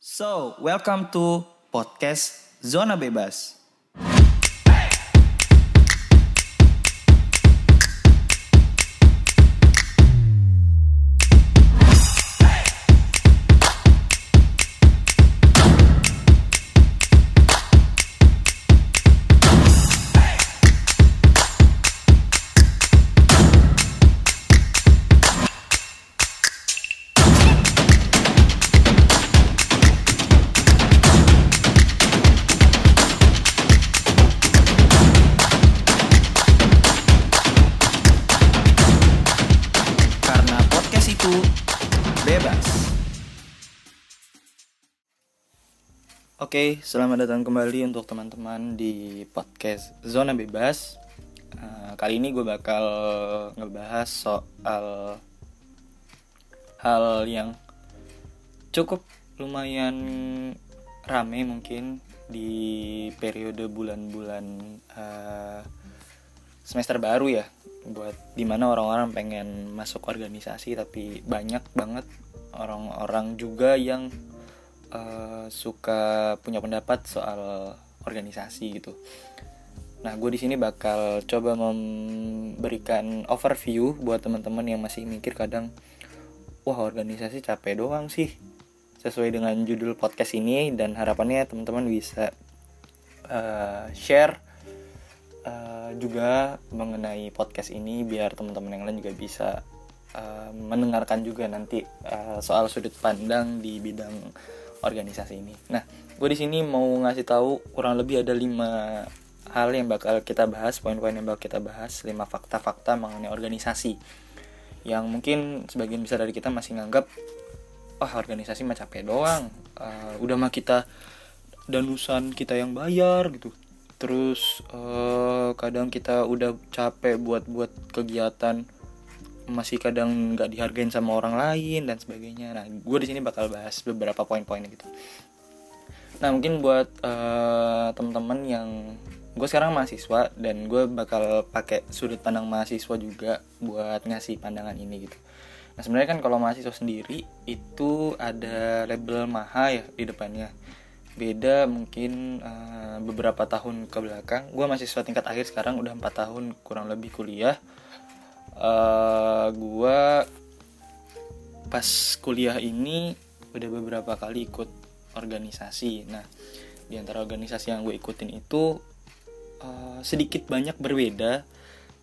So, welcome to podcast Zona Bebas. Oke, selamat datang kembali untuk teman-teman di podcast Zona Bebas. Eh, kali ini gue bakal ngebahas soal hal yang cukup lumayan rame mungkin di periode bulan-bulan eh, semester baru ya buat di mana orang-orang pengen masuk organisasi tapi banyak banget orang-orang juga yang eh, suka punya pendapat soal organisasi gitu. Nah, gue di sini bakal coba memberikan overview buat teman-teman yang masih mikir kadang, wah organisasi capek doang sih. Sesuai dengan judul podcast ini dan harapannya teman-teman bisa eh, share eh, juga mengenai podcast ini biar teman-teman yang lain juga bisa eh, mendengarkan juga nanti eh, soal sudut pandang di bidang organisasi ini. Nah, gue di sini mau ngasih tahu kurang lebih ada lima hal yang bakal kita bahas, poin-poin yang bakal kita bahas, lima fakta-fakta mengenai organisasi yang mungkin sebagian besar dari kita masih nganggap wah organisasi mah capek doang, Eh, udah mah kita danusan kita yang bayar gitu terus eh, kadang kita udah capek buat buat kegiatan masih kadang nggak dihargain sama orang lain dan sebagainya. Nah gue di sini bakal bahas beberapa poin-poin gitu. Nah mungkin buat eh, teman-teman yang gue sekarang mahasiswa dan gue bakal pakai sudut pandang mahasiswa juga buat ngasih pandangan ini gitu. Nah sebenarnya kan kalau mahasiswa sendiri itu ada label maha ya di depannya. Beda mungkin eh, beberapa tahun ke belakang. Gue mahasiswa tingkat akhir sekarang udah empat tahun kurang lebih kuliah eh gue pas kuliah ini udah beberapa kali ikut organisasi. Nah di antara organisasi yang gue ikutin itu eh, sedikit banyak berbeda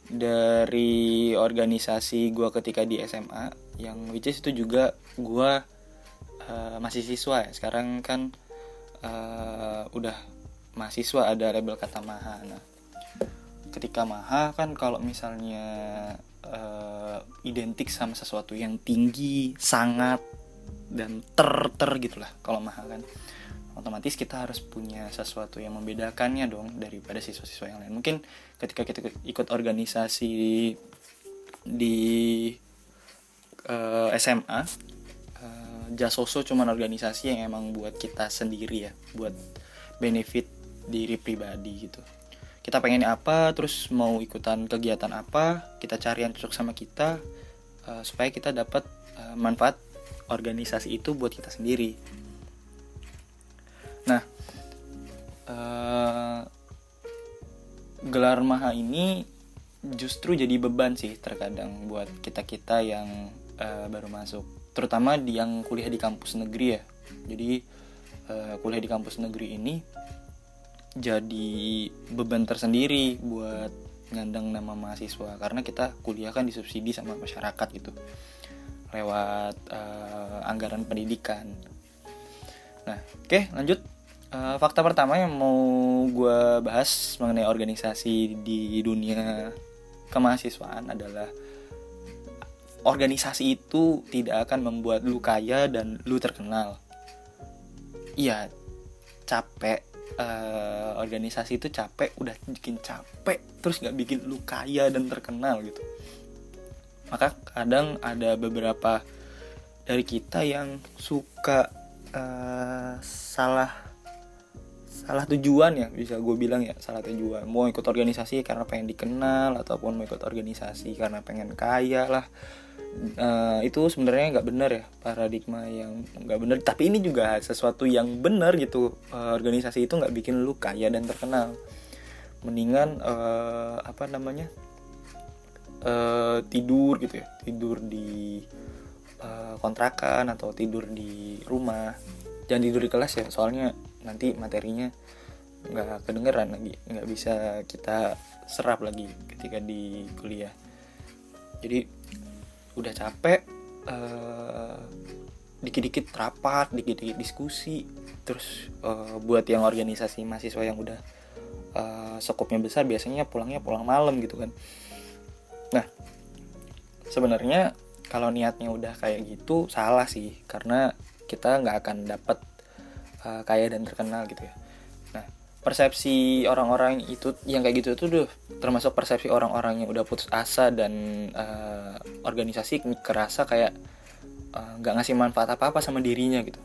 dari organisasi gue ketika di SMA yang which is itu juga gue eh, masih siswa ya. Sekarang kan eh, udah mahasiswa ada label kata maha nah ketika maha kan kalau misalnya eh, identik sama sesuatu yang tinggi sangat dan ter ter gitulah kalau maha kan. Otomatis kita harus punya sesuatu yang membedakannya dong daripada siswa-siswa yang lain. Mungkin ketika kita ikut organisasi di eh, SMA eh, Jasoso cuman organisasi yang emang buat kita sendiri ya buat benefit diri pribadi gitu kita pengen apa terus mau ikutan kegiatan apa kita cari yang cocok sama kita eh, supaya kita dapat eh, manfaat organisasi itu buat kita sendiri. Nah eh, gelar maha ini justru jadi beban sih terkadang buat kita kita yang eh, baru masuk. Terutama di yang kuliah di kampus negeri ya. Jadi eh, kuliah di kampus negeri ini jadi beban tersendiri buat ngandang nama mahasiswa karena kita kuliah kan disubsidi sama masyarakat gitu lewat eh, anggaran pendidikan. Nah, oke lanjut Eh, fakta pertama yang mau gue bahas mengenai organisasi di dunia kemahasiswaan adalah organisasi itu tidak akan membuat lu kaya dan lu terkenal. Iya, capek eh, organisasi itu capek, udah bikin capek, terus nggak bikin lu kaya dan terkenal gitu. Maka kadang ada beberapa dari kita yang suka eh, salah salah tujuan ya bisa gue bilang ya salah tujuan. Mau ikut organisasi karena pengen dikenal ataupun mau ikut organisasi karena pengen kaya lah. Uh, itu sebenarnya nggak benar ya paradigma yang nggak benar. Tapi ini juga sesuatu yang benar gitu. Uh, organisasi itu nggak bikin lu kaya dan terkenal. Mendingan uh, apa namanya uh, tidur gitu ya. Tidur di uh, kontrakan atau tidur di rumah. Jangan tidur di kelas ya soalnya nanti materinya nggak kedengeran lagi nggak bisa kita serap lagi ketika di kuliah. Jadi udah capek uh, dikit-dikit rapat dikit-dikit diskusi terus uh, buat yang organisasi mahasiswa yang udah uh, skopnya besar biasanya pulangnya pulang malam gitu kan. Nah sebenarnya kalau niatnya udah kayak gitu salah sih karena kita nggak akan dapat uh, kaya dan terkenal gitu ya. Nah persepsi orang-orang itu yang kayak gitu tuh tuh termasuk persepsi orang-orang yang udah putus asa dan uh, organisasi kerasa kayak eh, nggak uh, ngasih manfaat apa apa sama dirinya gitu.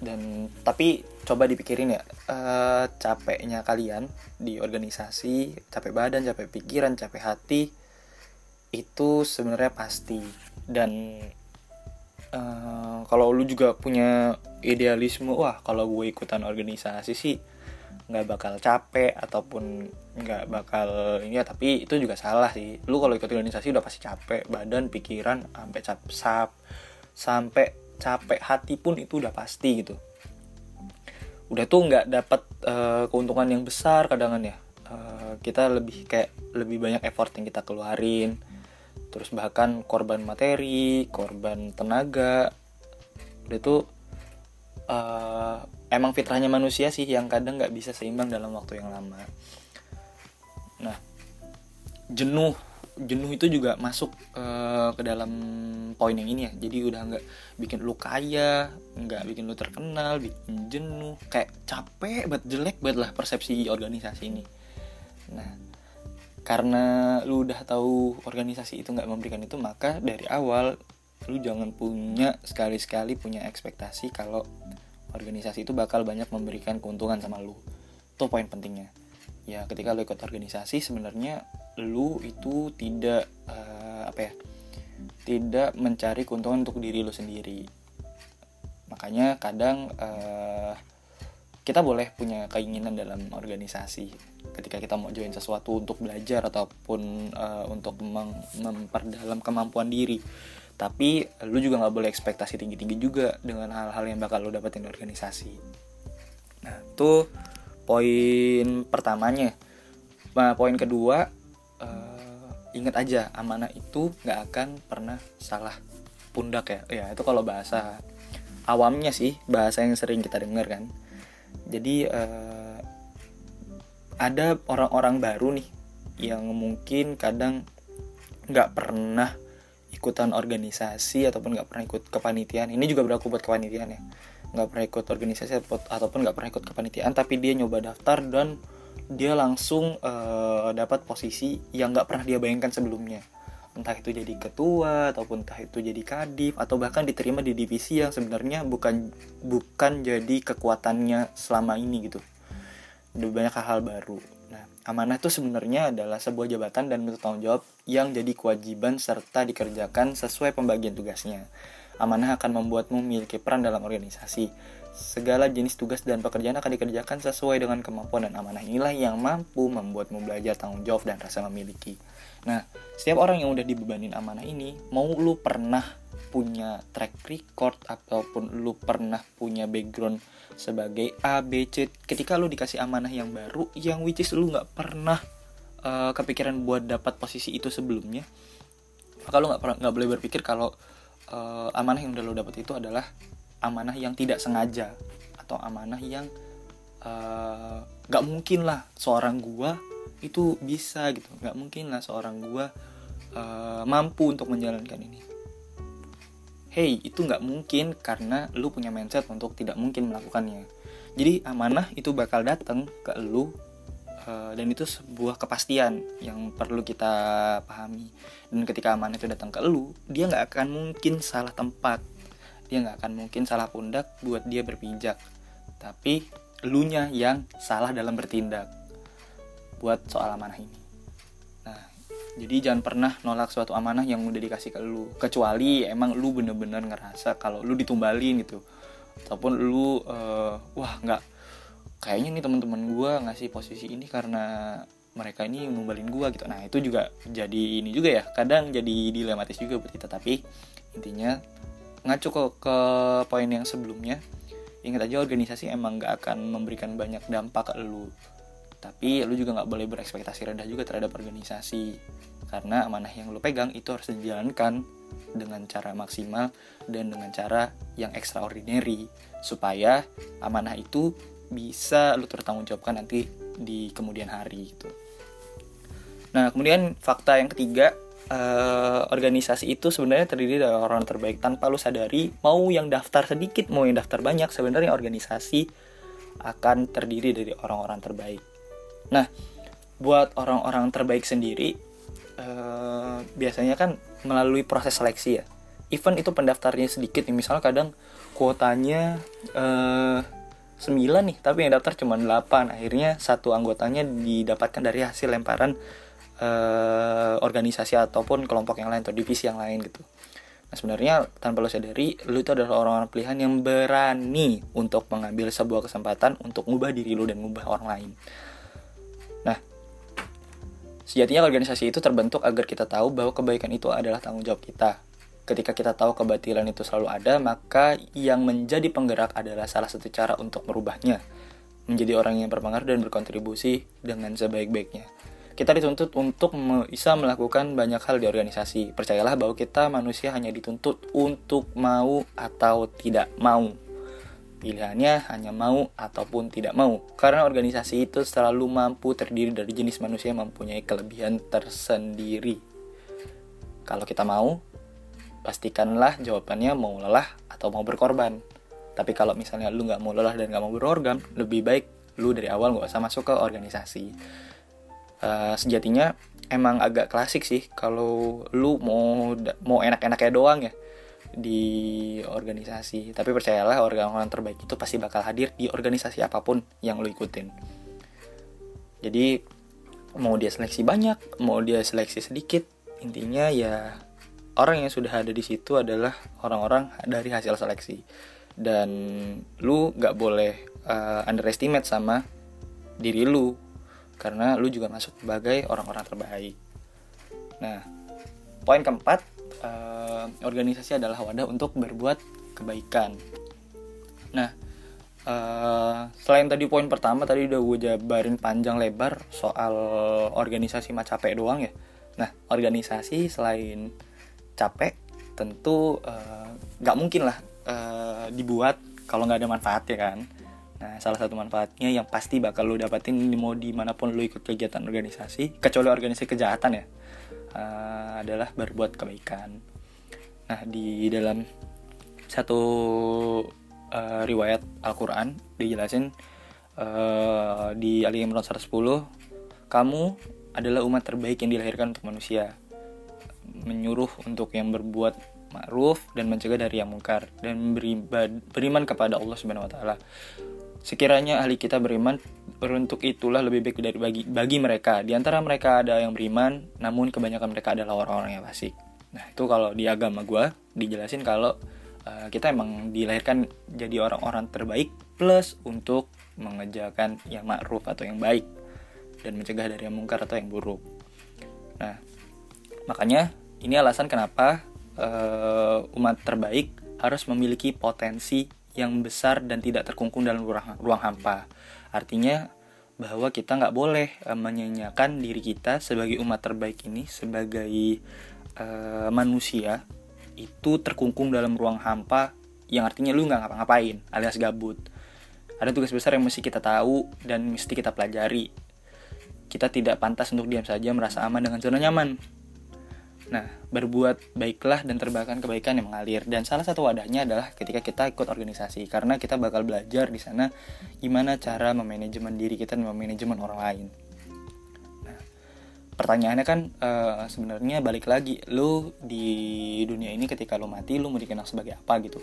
Dan tapi coba dipikirin ya uh, capeknya kalian di organisasi capek badan capek pikiran capek hati itu sebenarnya pasti. Dan uh, kalau lu juga punya idealisme wah kalau gue ikutan organisasi sih nggak bakal capek ataupun nggak bakal ini ya tapi itu juga salah sih. Lu kalau ikut organisasi udah pasti capek badan pikiran sampai cap sap sampai capek hati pun itu udah pasti gitu. Udah tuh nggak dapat uh, eh, keuntungan yang besar kadang ya uh, kita lebih kayak lebih banyak effort yang kita keluarin terus bahkan korban materi korban tenaga itu uh, emang fitrahnya manusia sih yang kadang nggak bisa seimbang dalam waktu yang lama. Nah jenuh jenuh itu juga masuk uh, ke dalam poin yang ini ya. Jadi udah nggak bikin lu kaya nggak bikin lu terkenal bikin jenuh kayak capek banget jelek banget lah persepsi organisasi ini. Nah karena lu udah tahu organisasi itu nggak memberikan itu maka dari awal lu jangan punya sekali-sekali punya ekspektasi kalau organisasi itu bakal banyak memberikan keuntungan sama lu. Itu poin pentingnya. Ya ketika lu ikut organisasi sebenarnya lu itu tidak uh, apa ya tidak mencari keuntungan untuk diri lu sendiri. Makanya kadang uh, kita boleh punya keinginan dalam organisasi. Ketika kita mau join sesuatu untuk belajar ataupun uh, untuk memperdalam kemampuan diri. Tapi lu juga nggak boleh ekspektasi tinggi-tinggi juga dengan hal-hal yang bakal lu dapetin di organisasi. Nah itu poin pertamanya. Nah poin kedua uh, ingat aja amanah itu nggak akan pernah salah pundak ya. Ya itu kalau bahasa awamnya sih bahasa yang sering kita dengar kan jadi uh, ada orang-orang baru nih yang mungkin kadang nggak pernah ikutan organisasi ataupun nggak pernah ikut kepanitiaan. Ini juga berlaku buat kepanitiaan ya. Nggak pernah ikut organisasi ataupun nggak pernah ikut kepanitiaan tapi dia nyoba daftar dan dia langsung uh, dapat posisi yang nggak pernah dia bayangkan sebelumnya entah itu jadi ketua ataupun entah itu jadi kadif atau bahkan diterima di divisi yang sebenarnya bukan bukan jadi kekuatannya selama ini gitu. Udah banyak hal-hal baru. Nah amanah itu sebenarnya adalah sebuah jabatan dan bentuk tanggung jawab yang jadi kewajiban serta dikerjakan sesuai pembagian tugasnya. Amanah akan membuatmu memiliki peran dalam organisasi segala jenis tugas dan pekerjaan akan dikerjakan sesuai dengan kemampuan dan amanah. Inilah yang mampu membuatmu belajar tanggung jawab dan rasa memiliki. Nah, setiap orang yang udah dibebanin amanah ini, mau lu pernah punya track record ataupun lu pernah punya background sebagai A, B, C, ketika lu dikasih amanah yang baru, yang which is lu nggak pernah uh, kepikiran buat dapat posisi itu sebelumnya, maka lu nggak nggak boleh berpikir kalau uh, amanah yang udah lu dapat itu adalah amanah yang tidak sengaja atau amanah yang uh, nggak mungkin lah seorang gua itu bisa gitu. Nggak mungkin lah seorang gue uh, mampu untuk menjalankan ini. Hey itu nggak mungkin karena lu punya mindset untuk tidak mungkin melakukannya. Jadi amanah itu bakal datang ke lu uh, dan itu sebuah kepastian yang perlu kita pahami. Dan ketika amanah itu datang ke lu dia nggak akan mungkin salah tempat dia nggak akan mungkin salah pundak buat dia berpijak. Tapi elunya yang salah dalam bertindak buat soal amanah ini. Nah jadi jangan pernah nolak suatu amanah yang udah dikasih ke lu. Kecuali emang lu bener-bener ngerasa kalau lu ditumbalin gitu. Ataupun lu uh, wah nggak kayaknya nih teman-teman gue ngasih posisi ini karena mereka ini numbalin gue gitu. Nah itu juga jadi ini juga ya kadang jadi dilematis juga buat kita. Tapi intinya ngacu ke, ke poin yang sebelumnya. Ingat aja organisasi emang gak akan memberikan banyak dampak ke lu. Tapi lu juga nggak boleh berekspektasi rendah juga terhadap organisasi. Karena amanah yang lu pegang itu harus dijalankan dengan cara maksimal dan dengan cara yang extraordinary. Supaya amanah itu bisa lu tertanggungjawabkan nanti di kemudian hari gitu. Nah, kemudian fakta yang ketiga, uh, organisasi itu sebenarnya terdiri dari orang terbaik tanpa lu sadari, mau yang daftar sedikit, mau yang daftar banyak, sebenarnya organisasi akan terdiri dari orang-orang terbaik. Nah, buat orang-orang terbaik sendiri, uh, biasanya kan melalui proses seleksi ya. Even itu pendaftarnya sedikit, misalnya kadang kuotanya uh, 9 nih tapi yang daftar cuma 8 akhirnya satu anggotanya didapatkan dari hasil lemparan uh, organisasi ataupun kelompok yang lain atau divisi yang lain gitu nah sebenarnya tanpa lo sadari lo itu adalah orang-orang pilihan yang berani untuk mengambil sebuah kesempatan untuk ngubah diri lo dan ngubah orang lain nah sejatinya organisasi itu terbentuk agar kita tahu bahwa kebaikan itu adalah tanggung jawab kita Ketika kita tahu kebatilan itu selalu ada, maka yang menjadi penggerak adalah salah satu cara untuk merubahnya. Menjadi orang yang berpengaruh dan berkontribusi dengan sebaik-baiknya. Kita dituntut untuk bisa melakukan banyak hal di organisasi. Percayalah bahwa kita manusia hanya dituntut untuk mau atau tidak mau. Pilihannya hanya mau ataupun tidak mau. Karena organisasi itu selalu mampu terdiri dari jenis manusia yang mempunyai kelebihan tersendiri. Kalau kita mau, pastikanlah jawabannya mau lelah atau mau berkorban. Tapi kalau misalnya lu nggak mau lelah dan nggak mau berorgan, lebih baik lu dari awal nggak usah masuk ke organisasi. Uh, sejatinya emang agak klasik sih kalau lu mau mau enak-enaknya doang ya di organisasi. Tapi percayalah orang-orang terbaik itu pasti bakal hadir di organisasi apa pun yang lu ikutin. Jadi mau dia seleksi banyak, mau dia seleksi sedikit, intinya ya orang yang sudah ada di situ adalah orang-orang dari hasil seleksi dan lu nggak boleh uh, underestimate sama diri lu karena lu juga masuk sebagai orang-orang terbaik. Nah, poin keempat, uh, organisasi adalah wadah untuk berbuat kebaikan. Nah, uh, selain tadi poin pertama tadi udah gue jabarin panjang lebar soal organisasi mah capek doang ya. Nah, organisasi selain capek tentu eh, nggak uh, mungkin lah uh, dibuat kalau nggak ada manfaat ya kan nah salah satu manfaatnya yang pasti bakal lo dapatin mau di mana pun lo ikut kegiatan organisasi kecuali organisasi kejahatan ya uh, adalah berbuat kebaikan nah di dalam satu uh, riwayat Al-Quran dijelasin uh, di Ali Imran 110 kamu adalah umat terbaik yang dilahirkan untuk manusia menyuruh untuk yang berbuat ma'ruf dan mencegah dari yang mungkar dan beriman kepada Allah Subhanahu wa taala. Sekiranya ahli kita beriman, beruntuk itulah lebih baik dari bagi bagi mereka. Di antara mereka ada yang beriman, namun kebanyakan mereka adalah orang-orang yang fasik. Nah, itu kalau di agama gue dijelasin kalau uh, kita emang dilahirkan jadi orang-orang terbaik plus untuk mengejarkan yang ma'ruf atau yang baik dan mencegah dari yang mungkar atau yang buruk. Nah, makanya ini alasan kenapa uh, umat terbaik harus memiliki potensi yang besar dan tidak terkungkung dalam ruang, ruang hampa. Artinya bahwa kita nggak boleh uh, menyanyiakan diri kita sebagai umat terbaik ini sebagai uh, manusia itu terkungkung dalam ruang hampa yang artinya lu nggak ngapa-ngapain alias gabut. Ada tugas besar yang mesti kita tahu dan mesti kita pelajari. Kita tidak pantas untuk diam saja merasa aman dengan zona nyaman Nah, berbuat baiklah dan terbahkan kebaikan yang mengalir. Dan salah satu wadahnya adalah ketika kita ikut organisasi, karena kita bakal belajar di sana gimana cara memanajemen diri kita dan memanajemen orang lain. Nah, pertanyaannya kan uh, sebenarnya balik lagi, lu di dunia ini ketika lu mati, lu mau dikenal sebagai apa gitu?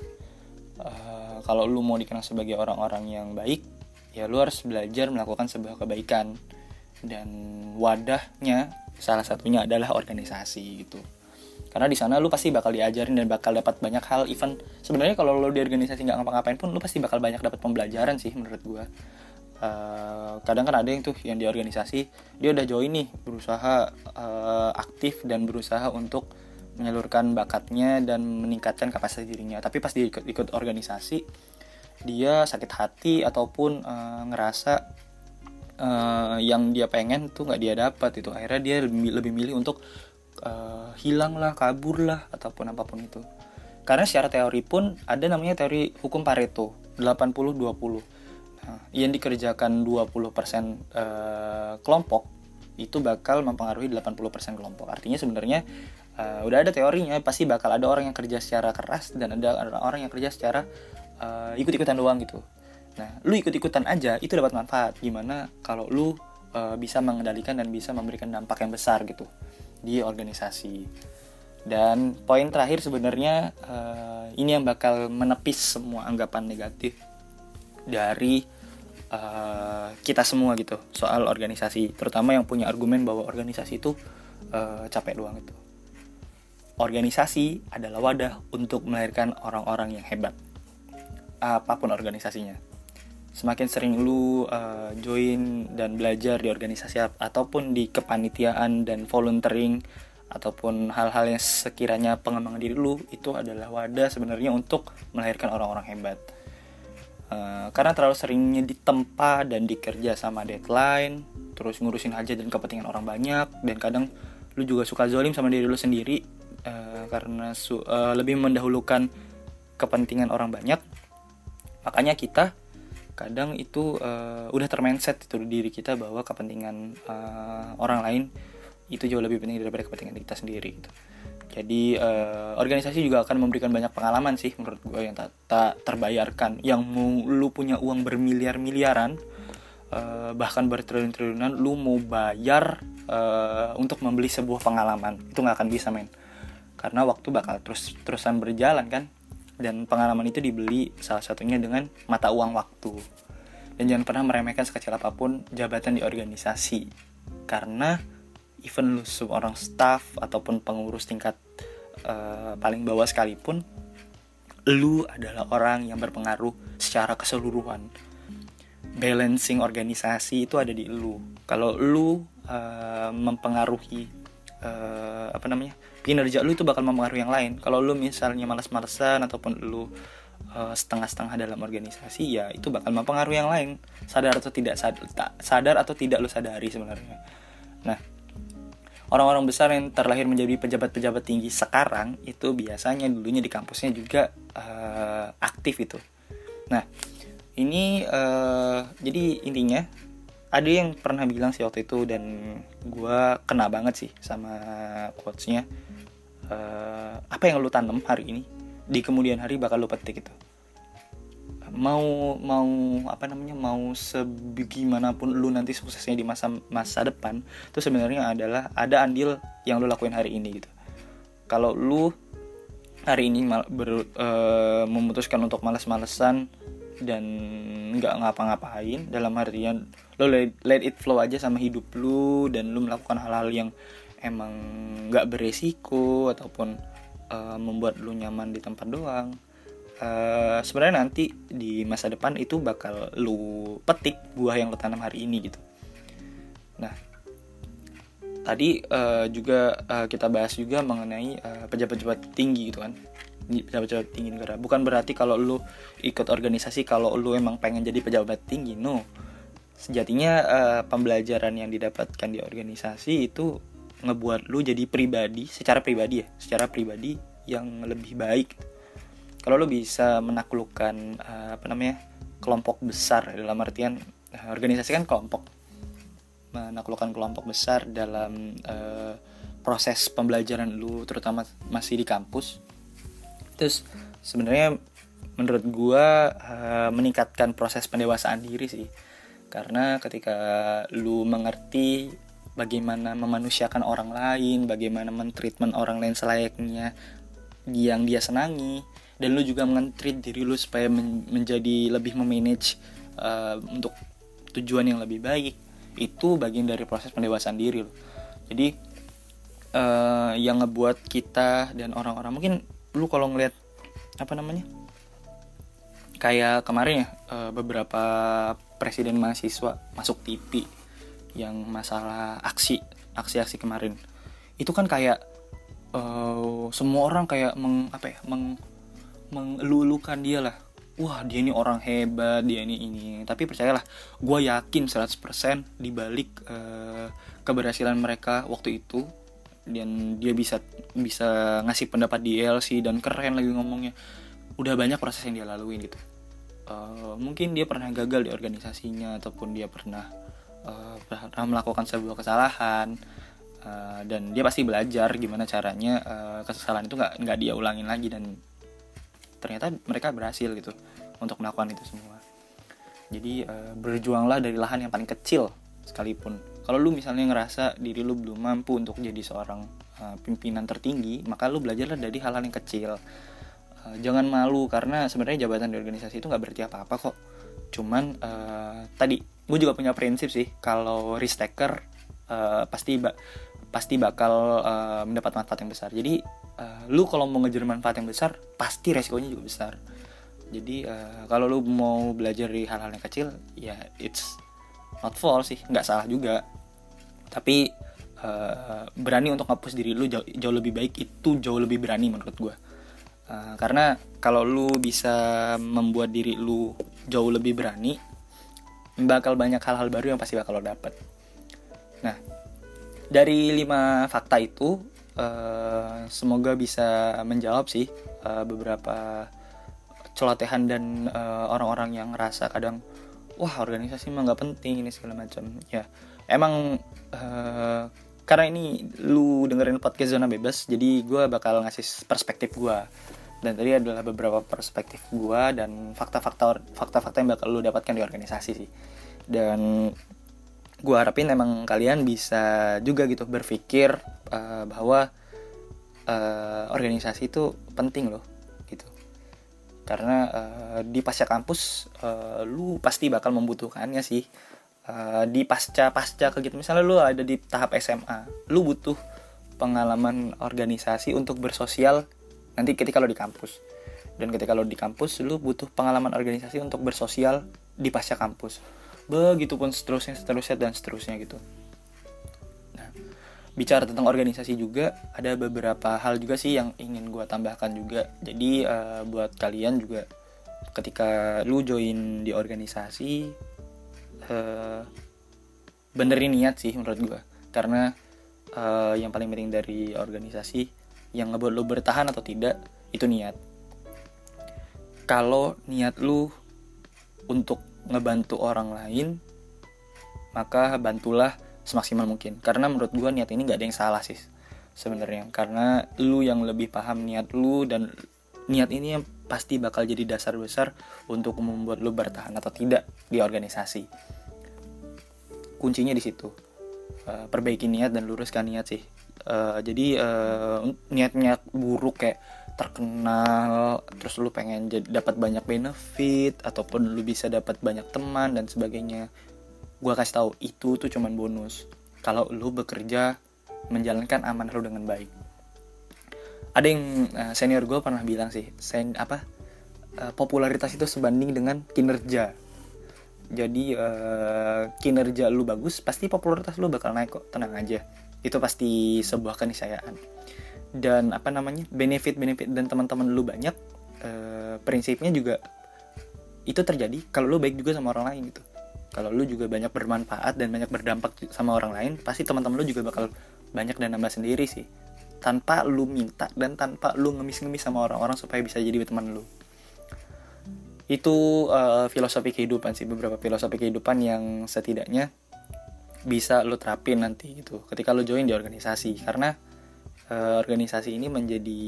uh, kalau lu mau dikenal sebagai orang-orang yang baik ya lu harus belajar melakukan sebuah kebaikan dan wadahnya salah satunya adalah organisasi gitu. Karena di sana lu pasti bakal diajarin dan bakal dapat banyak hal even sebenarnya kalau lu di organisasi nggak ngapa-ngapain pun lu pasti bakal banyak dapat pembelajaran sih menurut gua. Uh, kadang kan ada yang tuh yang di organisasi dia udah join nih berusaha uh, aktif dan berusaha untuk menyalurkan bakatnya dan meningkatkan kapasitas dirinya. Tapi pas dia ikut, ikut organisasi dia sakit hati ataupun uh, ngerasa uh, yang dia pengen tuh nggak dia dapat itu akhirnya dia lebih, lebih milih untuk uh, hilang lah kabur lah ataupun apa pun itu. Karena secara teori pun ada namanya teori hukum Pareto 80-20 nah, yang dikerjakan 20% uh, kelompok itu bakal mempengaruhi 80% kelompok. Artinya sebenarnya uh, udah ada teorinya pasti bakal ada orang yang kerja secara keras dan ada orang yang kerja secara uh, ikut-ikutan doang gitu nah lu ikut-ikutan aja itu dapat manfaat. Gimana kalau lu uh, bisa mengendalikan dan bisa memberikan dampak yang besar gitu di organisasi. Dan poin terakhir sebenarnya uh, ini yang bakal menepis semua anggapan negatif dari uh, kita semua gitu soal organisasi. Terutama yang punya argumen bahwa organisasi itu uh, capek doang itu organisasi adalah wadah untuk melahirkan orang-orang yang hebat. Apa pun organisasinya semakin sering lu uh, join dan belajar di organisasi ataupun di kepanitiaan dan volunteering ataupun hal-hal yang sekiranya pengembangan diri lu itu adalah wadah sebenarnya untuk melahirkan orang-orang hebat. Uh, karena terlalu seringnya ditempa dan dikerja sama deadline terus ngurusin aja dan kepentingan orang banyak dan kadang lu juga suka zolim sama diri lu sendiri uh, karena uh, lebih mendahulukan kepentingan orang banyak. Makanya kita kadang itu uh, udah termindset itu diri kita bahwa kepentingan uh, orang lain itu jauh lebih penting daripada kepentingan kita sendiri gitu. Jadi uh, organisasi juga akan memberikan banyak pengalaman sih menurut gue yang tak, tak terbayarkan. Yang mau lu punya uang bermiliar-miliaran, uh, bahkan bertriliun-triliunan, lu mau bayar uh, untuk membeli sebuah pengalaman itu nggak akan bisa men. Karena waktu bakal terus terusan berjalan kan dan pengalaman itu dibeli salah satunya dengan mata uang waktu. Dan jangan pernah meremehkan sekecil apa pun jabatan di organisasi. Karena even lu seorang staff ataupun pengurus tingkat uh, paling bawah sekalipun lu adalah orang yang berpengaruh secara keseluruhan. Balancing organisasi itu ada di lu. Kalau lu uh, mempengaruhi uh, apa namanya kinerja lu itu bakal mempengaruhi yang lain. Kalau lu misalnya malas-malesan ataupun lu uh, setengah-setengah dalam organisasi ya itu bakal mempengaruhi yang lain. Sadar atau tidak sadar, sadar atau tidak lu sadari sebenarnya. Nah orang-orang besar yang terlahir menjadi pejabat-pejabat tinggi sekarang itu biasanya dulunya di kampusnya juga uh, aktif itu. Nah ini uh, jadi intinya ada yang pernah bilang sih waktu itu dan gue kena banget sih sama quotesnya. Uh, apa yang lu tanam hari ini? Di kemudian hari bakal lu petik itu. Mau mau apa namanya mau sebagimanapun lu nanti suksesnya di masa masa depan itu sebenarnya adalah ada andil yang lu lakuin hari ini gitu. Kalau lu hari ini mal, ber, uh, memutuskan untuk males-malesan dan nggak ngapa-ngapain dalam artian lo let, it flow aja sama hidup lu dan lu melakukan hal-hal yang emang nggak beresiko ataupun uh, membuat lu nyaman di tempat doang. Uh, sebenarnya nanti di masa depan itu bakal lu petik buah yang lu tanam hari ini gitu. Nah tadi uh, juga uh, kita bahas juga mengenai pejabat-pejabat uh, tinggi gitu kan pejabat-pejabat tinggi negara. Bukan berarti kalau lu ikut organisasi kalau lu emang pengen jadi pejabat tinggi no. Sejatinya uh, pembelajaran yang didapatkan di organisasi itu ngebuat lu jadi pribadi secara pribadi ya secara pribadi yang lebih baik. Kalau lu bisa menaklukkan uh, apa namanya kelompok besar dalam artian uh, organisasi kan kelompok. Menaklukkan kelompok besar dalam uh, proses pembelajaran lu terutama masih di kampus terus sebenarnya menurut gua uh, meningkatkan proses pendewasaan diri sih. Karena ketika lu mengerti bagaimana memanusiakan orang lain, bagaimana mentreatment orang lain selayaknya yang dia senangi, dan lu juga mentreat diri lu supaya men menjadi lebih memanage uh, untuk tujuan yang lebih baik itu bagian dari proses pendewasaan diri lo jadi uh, yang ngebuat kita dan orang-orang mungkin lu kalau ngeliat apa namanya kayak kemarin ya uh, beberapa presiden mahasiswa masuk TV yang masalah aksi aksi-aksi kemarin. Itu kan kayak uh, semua orang kayak meng apa ya meng mengelulukan dia lah. Wah dia ini orang hebat dia ini ini. Tapi percayalah gue yakin 100% dibalik uh, keberhasilan mereka waktu itu dan dia bisa bisa ngasih pendapat di LC dan keren lagi ngomongnya. Udah banyak proses yang dia lalui gitu. Uh, mungkin dia pernah gagal di organisasinya ataupun dia pernah uh, pernah melakukan sebuah kesalahan. Uh, dan dia pasti belajar gimana caranya uh, kesalahan itu nggak nggak dia ulangin lagi dan ternyata mereka berhasil gitu untuk melakukan itu semua. Jadi uh, berjuanglah dari lahan yang paling kecil sekalipun kalau lu misalnya ngerasa diri lu belum mampu untuk jadi seorang uh, pimpinan tertinggi maka lu belajarlah dari hal-hal yang kecil. Uh, jangan malu karena sebenarnya jabatan di organisasi itu nggak berarti apa-apa kok. Cuman uh, tadi gue juga punya prinsip sih kalau risk taker uh, pasti ba pasti bakal uh, mendapat manfaat yang besar. Jadi uh, lu kalau mau ngejar manfaat yang besar pasti resikonya juga besar. Jadi uh, kalau lu mau belajar dari hal-hal yang kecil ya it's not false sih nggak salah juga tapi uh, berani untuk ngapus diri lu jauh, jauh lebih baik itu jauh lebih berani menurut gue uh, karena kalau lu bisa membuat diri lu jauh lebih berani bakal banyak hal-hal baru yang pasti bakal lo dapet. Nah dari lima fakta itu uh, semoga bisa menjawab sih uh, beberapa celotehan dan uh, orang-orang yang ngerasa kadang wah organisasi mah nggak penting ini segala macam. Ya emang uh, karena ini lu dengerin podcast zona bebas jadi gue bakal ngasih perspektif gue dan tadi adalah beberapa perspektif gue dan fakta-fakta fakta-fakta yang bakal lu dapatkan di organisasi sih. Dan gue harapin emang kalian bisa juga gitu berpikir uh, bahwa uh, organisasi itu penting loh karena uh, di pasca kampus uh, lu pasti bakal membutuhkannya sih uh, di pasca pasca kegiatan misalnya lu ada di tahap SMA lu butuh pengalaman organisasi untuk bersosial nanti ketika lo di kampus. Dan ketika lo di kampus lu butuh pengalaman organisasi untuk bersosial di pasca kampus. Begitupun seterusnya seterusnya dan seterusnya gitu. Bicara tentang organisasi juga ada beberapa hal juga sih yang ingin gue tambahkan juga. Jadi uh, buat kalian juga ketika lu join di organisasi uh, benerin niat sih menurut gue karena uh, yang paling penting dari organisasi yang ngebuat lu bertahan atau tidak itu niat. Kalau niat lu untuk ngebantu orang lain maka bantulah semaksimal mungkin. Karena menurut gue niat ini nggak ada yang salah sih sebenarnya. Karena lu yang lebih paham niat lu dan niat ini yang pasti bakal jadi dasar besar untuk membuat lu bertahan atau tidak di organisasi kuncinya di situ. Uh, perbaiki niat dan luruskan niat sih. Uh, jadi uh, niat-niat buruk kayak terkenal terus lu pengen dapat banyak benefit ataupun lu bisa dapat banyak teman dan sebagainya gue kasih tahu itu tuh cuman bonus. Kalau lu bekerja menjalankan amanah lu dengan baik. Ada yang senior gue pernah bilang sih sen apa popularitas itu sebanding dengan kinerja jadi uh, kinerja lu bagus pasti popularitas lu bakal naik kok. Tenang aja. Itu pasti sebuah keniscayaan dan apa namanya? Benefit benefit dan teman-teman lu banyak uh, prinsipnya juga itu terjadi kalau lu baik juga sama orang lain gitu. Kalau lu juga banyak bermanfaat dan banyak berdampak sama orang lain pasti teman-teman lu juga bakal banyak dan nambah sendiri sih. Tanpa lu minta dan tanpa lu ngemis-ngemis sama orang-orang supaya bisa jadi teman lu itu uh, filosofi kehidupan sih beberapa filosofi kehidupan yang setidaknya bisa lu terapin nanti gitu. Ketika lu join di organisasi karena uh, organisasi ini menjadi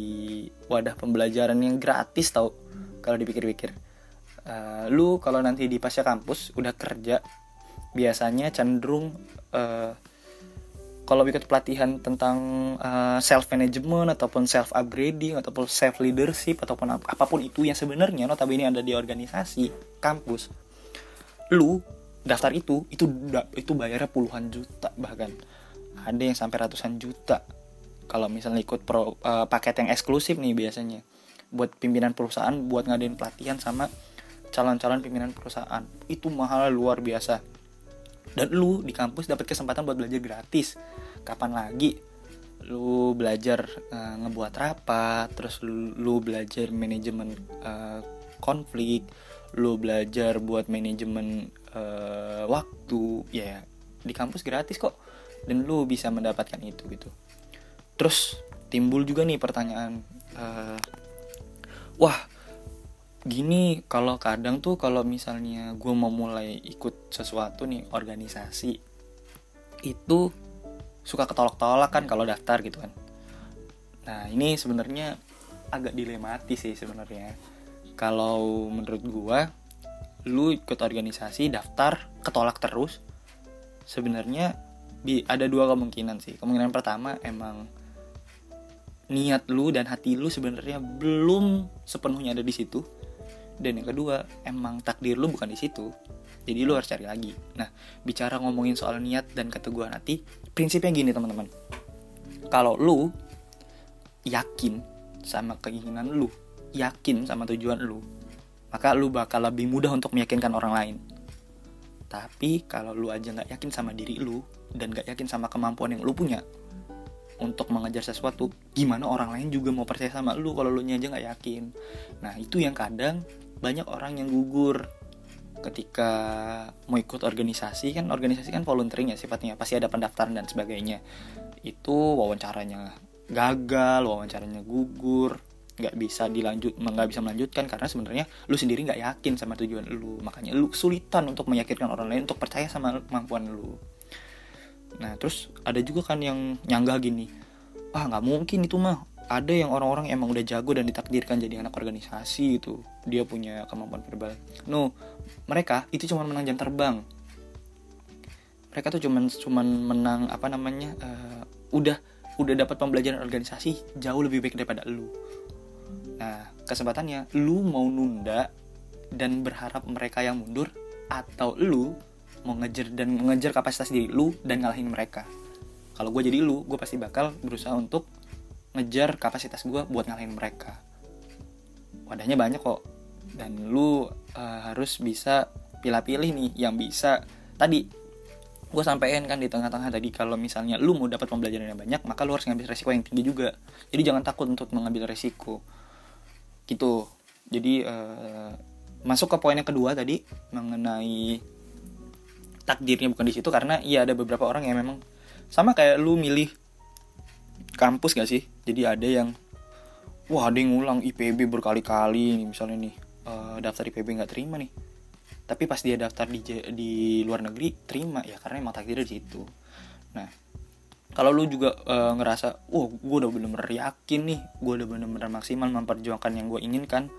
wadah pembelajaran yang gratis tau kalau dipikir-pikir. Uh, lu kalau nanti di pasca kampus udah kerja biasanya cenderung uh, kalau ikut pelatihan tentang uh, self management ataupun self upgrading ataupun self leadership ataupun ap apa pun itu yang sebenarnya notabene ada di organisasi kampus lu daftar itu itu itu bayarnya puluhan juta bahkan. Ada yang sampai ratusan juta. Kalau misalnya ikut pro, uh, paket yang eksklusif nih biasanya. Buat pimpinan perusahaan buat ngadain pelatihan sama calon-calon pimpinan perusahaan. Itu mahal luar biasa dan lu di kampus dapat kesempatan buat belajar gratis. Kapan lagi? Lu belajar uh, ngebuat rapat terus lu, belajar manajemen uh, konflik lu belajar buat manajemen uh, waktu. Ya di kampus gratis kok. Dan lu bisa mendapatkan itu gitu. Terus timbul juga nih pertanyaan uh, wah gini kalau kadang tuh kalau misalnya gue mau mulai ikut sesuatu nih organisasi itu suka ketolak-tolak kan kalau daftar gitu kan. Nah ini sebenarnya agak dilematis sih sebenarnya. Kalau menurut gue lu ikut organisasi daftar ketolak terus sebenarnya ada dua kemungkinan sih. Kemungkinan pertama emang niat lu dan hati lu sebenarnya belum sepenuhnya ada di situ dan yang kedua emang takdir lu bukan di situ. Jadi lu harus cari lagi. Nah bicara ngomongin soal niat dan keteguhan hati prinsipnya gini teman-teman. Kalau lu yakin sama keinginan lu yakin sama tujuan lu maka lu bakal lebih mudah untuk meyakinkan orang lain. Tapi kalau lu aja nggak yakin sama diri lu dan nggak yakin sama kemampuan yang lu punya untuk mengejar sesuatu gimana orang lain juga mau percaya sama lu kalau lu aja nggak yakin? Nah itu yang kadang banyak orang yang gugur ketika mau ikut organisasi. Kan organisasi kan volunteering ya sifatnya pasti ada pendaftaran dan sebagainya. Itu wawancaranya gagal wawancaranya gugur nggak bisa dilanjut nggak bisa melanjutkan karena sebenarnya lu sendiri nggak yakin sama tujuan lu. Makanya lu kesulitan untuk meyakinkan orang lain untuk percaya sama kemampuan lu. Nah terus ada juga kan yang nyanggah gini ah nggak mungkin itu mah ada yang orang-orang emang udah jago dan ditakdirkan jadi anak organisasi itu dia punya kemampuan verbal. No mereka itu cuma menang jam terbang. Mereka tuh cuman cuman menang apa namanya uh, udah udah dapat pembelajaran organisasi jauh lebih baik daripada lu. Nah kesempatannya lu mau nunda dan berharap mereka yang mundur atau lu mau ngejar dan mengejar kapasitas diri lu dan ngalahin mereka. Kalau gue jadi lu gue pasti bakal berusaha untuk ngejar kapasitas gue buat ngalahin mereka. Wadahnya banyak kok. Dan lu uh, harus bisa pilih-pilih nih yang bisa. Tadi gue sampein kan di tengah-tengah tadi kalau misalnya lu mau dapat pembelajaran yang banyak maka lu harus ngambil resiko yang tinggi juga. Jadi jangan takut untuk mengambil resiko. Gitu. Jadi uh, masuk ke poin yang kedua tadi mengenai takdirnya bukan di situ karena iya ada beberapa orang yang memang sama kayak lu milih kampus gak sih? Jadi ada yang wah ada yang ngulang IPB berkali-kali nih misalnya nih uh, daftar IPB nggak terima nih. Tapi pas dia daftar di di luar negeri terima. Ya karena emang takdirnya di situ. Nah kalau lu juga uh, ngerasa, wah gue udah bener-bener yakin nih, gue udah bener-bener maksimal memperjuangkan yang gue inginkan,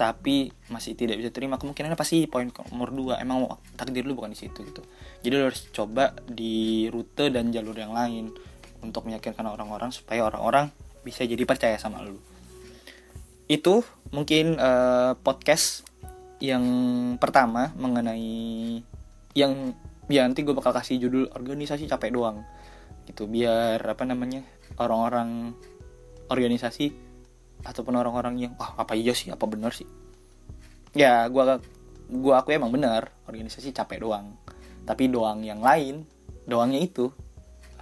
tapi masih tidak bisa terima, kemungkinannya pasti poin nomor dua, emang takdir lu bukan di situ gitu. Jadi lu harus coba di rute dan jalur yang lain untuk meyakinkan orang-orang supaya orang-orang bisa jadi percaya sama lu. Itu mungkin uh, podcast yang pertama mengenai yang ya nanti gue bakal kasih judul organisasi capek doang. Gitu biar apa namanya orang-orang organisasi ataupun orang-orang yang wah apa iya sih? Apa benar sih? Ya gua gua aku emang benar organisasi capek doang. Tapi doang yang lain doangnya itu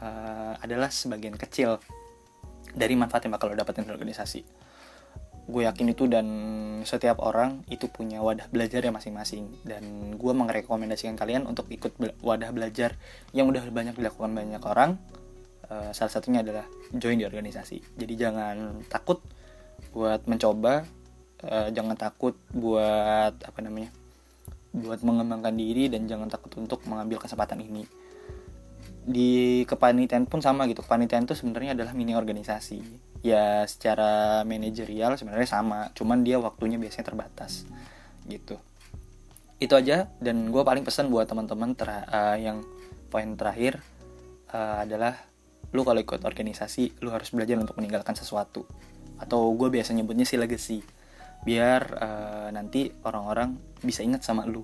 uh, adalah sebagian kecil dari manfaat yang bakal lo dapetin dari organisasi. Gue yakin itu dan setiap orang itu punya wadah belajar yang masing-masing. Dan gue merekomendasikan kalian untuk ikut wadah belajar yang udah banyak dilakukan banyak orang. Uh, salah satunya adalah join di organisasi. Jadi jangan takut buat mencoba uh, jangan takut buat apa namanya buat mengembangkan diri dan jangan takut untuk mengambil kesempatan ini di kepanitiaan pun sama gitu. Kepanitiaan itu sebenarnya adalah mini organisasi. Ya secara manajerial sebenarnya sama cuman dia waktunya biasanya terbatas gitu. Itu aja dan gue paling pesan buat teman-teman uh, yang poin terakhir uh, adalah lu kalau ikut organisasi lu harus belajar untuk meninggalkan sesuatu. Atau gue biasa nyebutnya sih legacy. Biar uh, nanti orang-orang bisa ingat sama lu.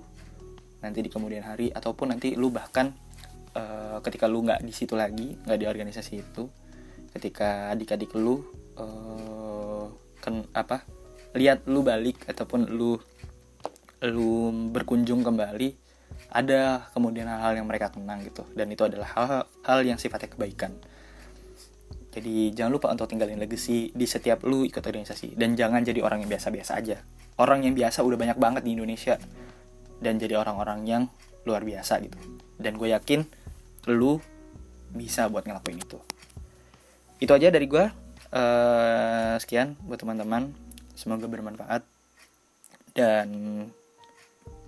Nanti di kemudian hari ataupun nanti lu bahkan uh, ketika lu nggak di situ lagi nggak di organisasi itu ketika adik-adik lu uh, kan apa lihat lu balik ataupun lu lu berkunjung kembali ada kemudian hal-hal yang mereka kenang gitu. Dan itu adalah hal-hal yang sifatnya kebaikan. Jadi jangan lupa untuk tinggalin legacy di setiap lu ikut organisasi. Dan jangan jadi orang yang biasa-biasa aja. Orang yang biasa udah banyak banget di Indonesia. Dan jadi orang-orang yang luar biasa gitu. Dan gue yakin lu bisa buat ngelakuin itu. Itu aja dari gue. Uh, sekian buat teman-teman. Semoga bermanfaat. Dan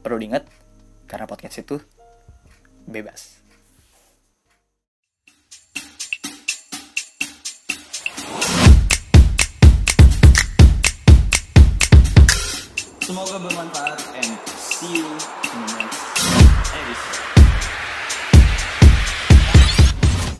perlu diingat karena podcast itu bebas. Semoga bermanfaat and see you in the next this